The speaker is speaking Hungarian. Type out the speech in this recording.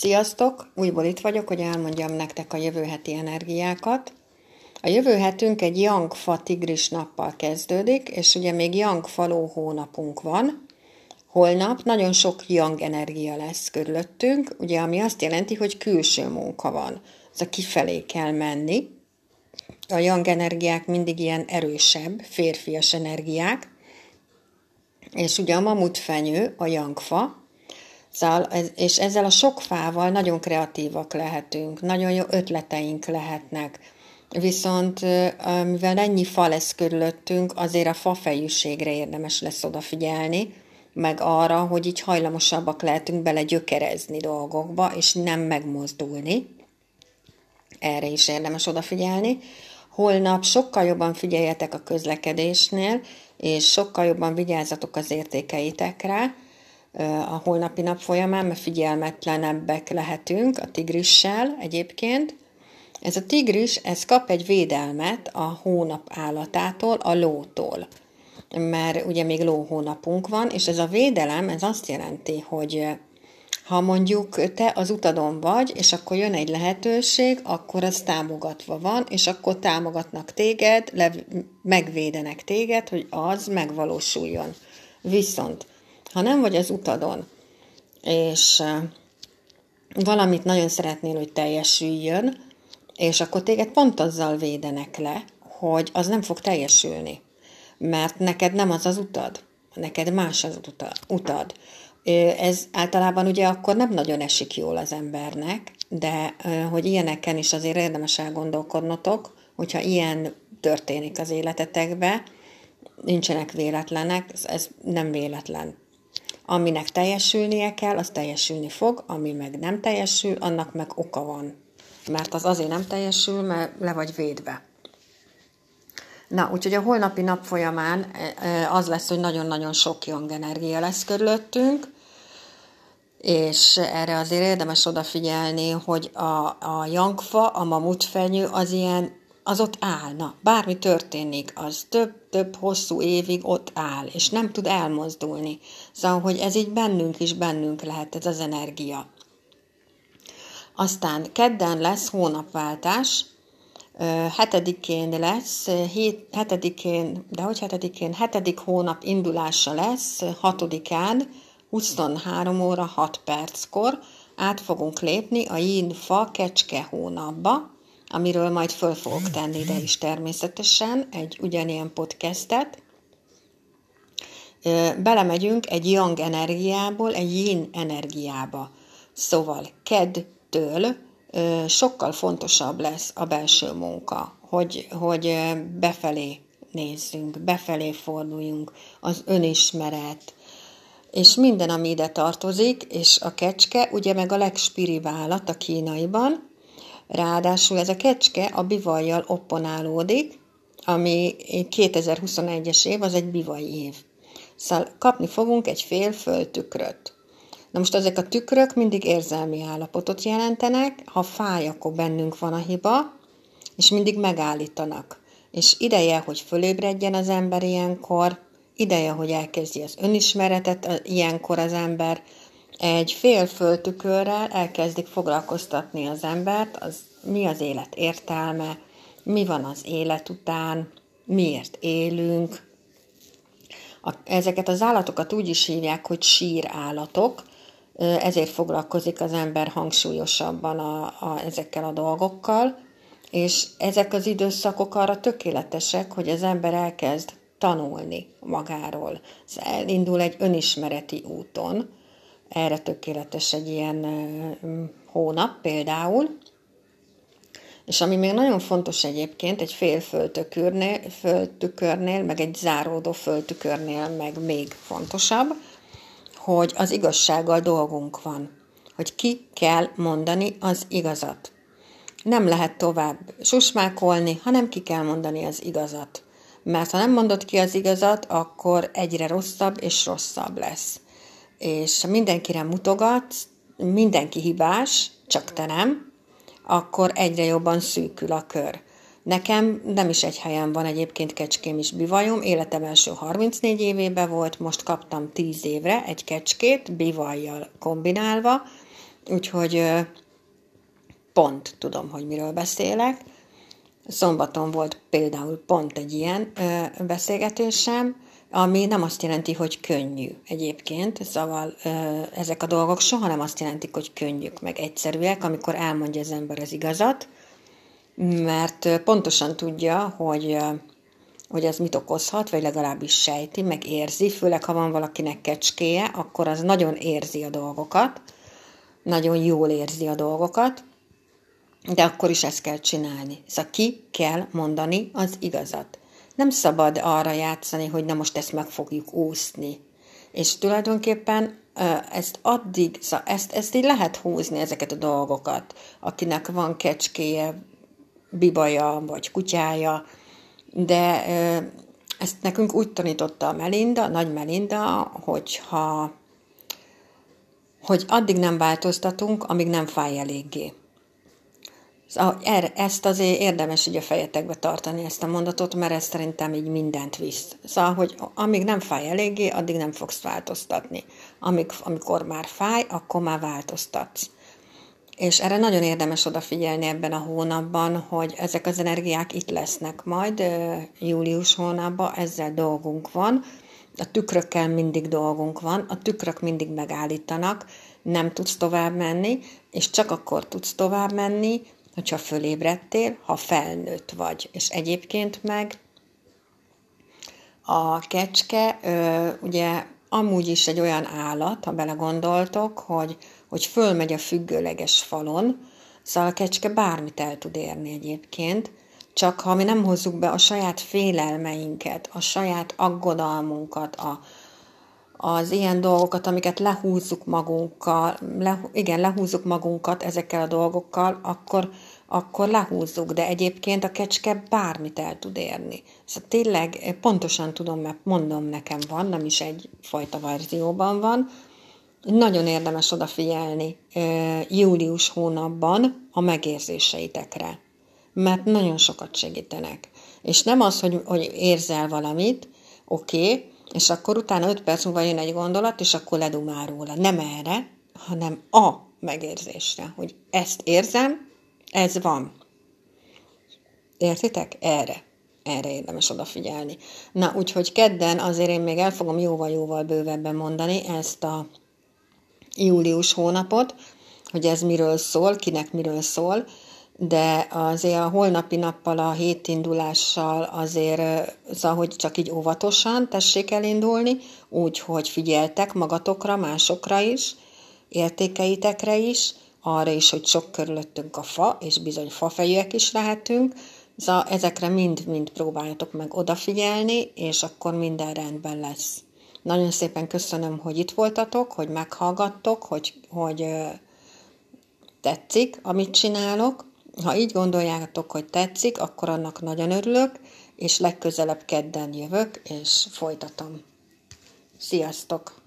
Sziasztok! Újból itt vagyok, hogy elmondjam nektek a jövő heti energiákat. A jövő hetünk egy Yangfa tigris nappal kezdődik, és ugye még Yangfa ló hónapunk van. Holnap nagyon sok Yang energia lesz körülöttünk, ugye ami azt jelenti, hogy külső munka van. Ez a kifelé kell menni. A Yang energiák mindig ilyen erősebb, férfias energiák, és ugye a mamutfenyő, a Yangfa, Szóval, és ezzel a sok fával nagyon kreatívak lehetünk, nagyon jó ötleteink lehetnek. Viszont mivel ennyi fa lesz körülöttünk, azért a fafejűségre érdemes lesz odafigyelni, meg arra, hogy így hajlamosabbak lehetünk bele gyökerezni dolgokba, és nem megmozdulni. Erre is érdemes odafigyelni. Holnap sokkal jobban figyeljetek a közlekedésnél, és sokkal jobban vigyázzatok az értékeitekre, a holnapi nap folyamán, mert figyelmetlenebbek lehetünk a tigrissel egyébként. Ez a tigris, ez kap egy védelmet a hónap állatától, a lótól. Mert ugye még ló hónapunk van, és ez a védelem, ez azt jelenti, hogy ha mondjuk te az utadon vagy, és akkor jön egy lehetőség, akkor az támogatva van, és akkor támogatnak téged, megvédenek téged, hogy az megvalósuljon. Viszont ha nem vagy az utadon, és valamit nagyon szeretnél, hogy teljesüljön, és akkor téged pont azzal védenek le, hogy az nem fog teljesülni. Mert neked nem az az utad, neked más az utad. Ez általában ugye akkor nem nagyon esik jól az embernek, de hogy ilyeneken is azért érdemes elgondolkodnotok, hogyha ilyen történik az életetekbe, nincsenek véletlenek, ez nem véletlen. Aminek teljesülnie kell, az teljesülni fog, ami meg nem teljesül, annak meg oka van. Mert az azért nem teljesül, mert le vagy védve. Na, úgyhogy a holnapi nap folyamán e, e, az lesz, hogy nagyon-nagyon sok young energia lesz körülöttünk, és erre azért érdemes odafigyelni, hogy a, a jangfa, a mamutfenyő az ilyen az ott állna. Bármi történik, az több-több hosszú évig ott áll, és nem tud elmozdulni. Szóval, hogy ez így bennünk is bennünk lehet, ez az energia. Aztán kedden lesz hónapváltás, hetedikén lesz, hét, hetedikén, de hogy hetedikén, hetedik hónap indulása lesz, hatodikán, 23 óra 6 perckor át fogunk lépni a yin fa kecske hónapba, amiről majd föl fogok tenni ide is természetesen, egy ugyanilyen podcastet. Belemegyünk egy yang energiából egy yin energiába. Szóval kedtől sokkal fontosabb lesz a belső munka, hogy, hogy befelé nézzünk, befelé forduljunk, az önismeret, és minden, ami ide tartozik, és a kecske, ugye meg a legspiriválat a kínaiban, Ráadásul ez a kecske a bivajjal opponálódik, ami 2021-es év, az egy bivaj év. Szóval kapni fogunk egy fél földtükröt. Na most ezek a tükrök mindig érzelmi állapotot jelentenek, ha fáj, akkor bennünk van a hiba, és mindig megállítanak. És ideje, hogy fölébredjen az ember ilyenkor, ideje, hogy elkezdje az önismeretet ilyenkor az ember, egy fél föltükörrel elkezdik foglalkoztatni az embert, az mi az élet értelme, mi van az élet után, miért élünk. A, ezeket az állatokat úgy is hívják, hogy sírállatok, ezért foglalkozik az ember hangsúlyosabban a, a, ezekkel a dolgokkal, és ezek az időszakok arra tökéletesek, hogy az ember elkezd tanulni magáról. Ez elindul egy önismereti úton, erre tökéletes egy ilyen hónap például. És ami még nagyon fontos egyébként, egy fél földtükörnél, földtükörnél, meg egy záródó földtükörnél meg még fontosabb, hogy az igazsággal dolgunk van. Hogy ki kell mondani az igazat. Nem lehet tovább susmákolni, hanem ki kell mondani az igazat. Mert ha nem mondod ki az igazat, akkor egyre rosszabb és rosszabb lesz és mindenkire mutogatsz, mindenki hibás, csak te nem, akkor egyre jobban szűkül a kör. Nekem nem is egy helyen van egyébként kecském is bivajom, életem első 34 évében volt, most kaptam 10 évre egy kecskét bivajjal kombinálva, úgyhogy pont tudom, hogy miről beszélek. Szombaton volt például pont egy ilyen beszélgetésem, ami nem azt jelenti, hogy könnyű egyébként, szóval ezek a dolgok soha nem azt jelentik, hogy könnyűk, meg egyszerűek, amikor elmondja az ember az igazat, mert pontosan tudja, hogy, hogy ez mit okozhat, vagy legalábbis sejti, meg érzi, főleg ha van valakinek kecskéje, akkor az nagyon érzi a dolgokat, nagyon jól érzi a dolgokat, de akkor is ezt kell csinálni. Szóval ki kell mondani az igazat. Nem szabad arra játszani, hogy na most ezt meg fogjuk úszni. És tulajdonképpen ezt addig, ezt, ezt így lehet húzni, ezeket a dolgokat, akinek van kecskéje, bibaja vagy kutyája, de ezt nekünk úgy tanította a Melinda, a nagy Melinda, hogyha hogy addig nem változtatunk, amíg nem fáj eléggé. Szóval ezt azért érdemes így a fejetekbe tartani, ezt a mondatot, mert ez szerintem így mindent visz. Szóval, hogy amíg nem fáj eléggé, addig nem fogsz változtatni. Amíg, amikor már fáj, akkor már változtatsz. És erre nagyon érdemes odafigyelni ebben a hónapban, hogy ezek az energiák itt lesznek majd július hónapban, ezzel dolgunk van. A tükrökkel mindig dolgunk van, a tükrök mindig megállítanak, nem tudsz tovább menni, és csak akkor tudsz tovább menni, hogyha fölébredtél, ha felnőtt vagy. És egyébként meg a kecske ugye amúgy is egy olyan állat, ha belegondoltok, hogy, hogy fölmegy a függőleges falon, szóval a kecske bármit el tud érni egyébként, csak ha mi nem hozzuk be a saját félelmeinket, a saját aggodalmunkat, a, az ilyen dolgokat, amiket lehúzzuk magunkkal, le, igen, lehúzzuk magunkat ezekkel a dolgokkal, akkor, akkor lehúzzuk, de egyébként a kecske bármit el tud érni. Szóval tényleg pontosan tudom, mert mondom, nekem van, nem is egyfajta verzióban van, nagyon érdemes odafigyelni július hónapban a megérzéseitekre, mert nagyon sokat segítenek. És nem az, hogy, hogy érzel valamit, oké, okay, és akkor utána öt perc múlva jön egy gondolat, és akkor ledumál róla. Nem erre, hanem a megérzésre, hogy ezt érzem, ez van. Értitek? Erre. Erre érdemes odafigyelni. Na, úgyhogy kedden azért én még el fogom jóval-jóval bővebben mondani ezt a július hónapot, hogy ez miről szól, kinek miről szól, de azért a holnapi nappal, a hétindulással azért, szóval, hogy csak így óvatosan tessék elindulni, úgy, hogy figyeltek magatokra, másokra is, értékeitekre is, arra is, hogy sok körülöttünk a fa, és bizony fafejűek is lehetünk, ezekre mind-mind próbáljatok meg odafigyelni, és akkor minden rendben lesz. Nagyon szépen köszönöm, hogy itt voltatok, hogy meghallgattok, hogy, hogy tetszik, amit csinálok, ha így gondoljátok, hogy tetszik, akkor annak nagyon örülök, és legközelebb kedden jövök, és folytatom. Sziasztok!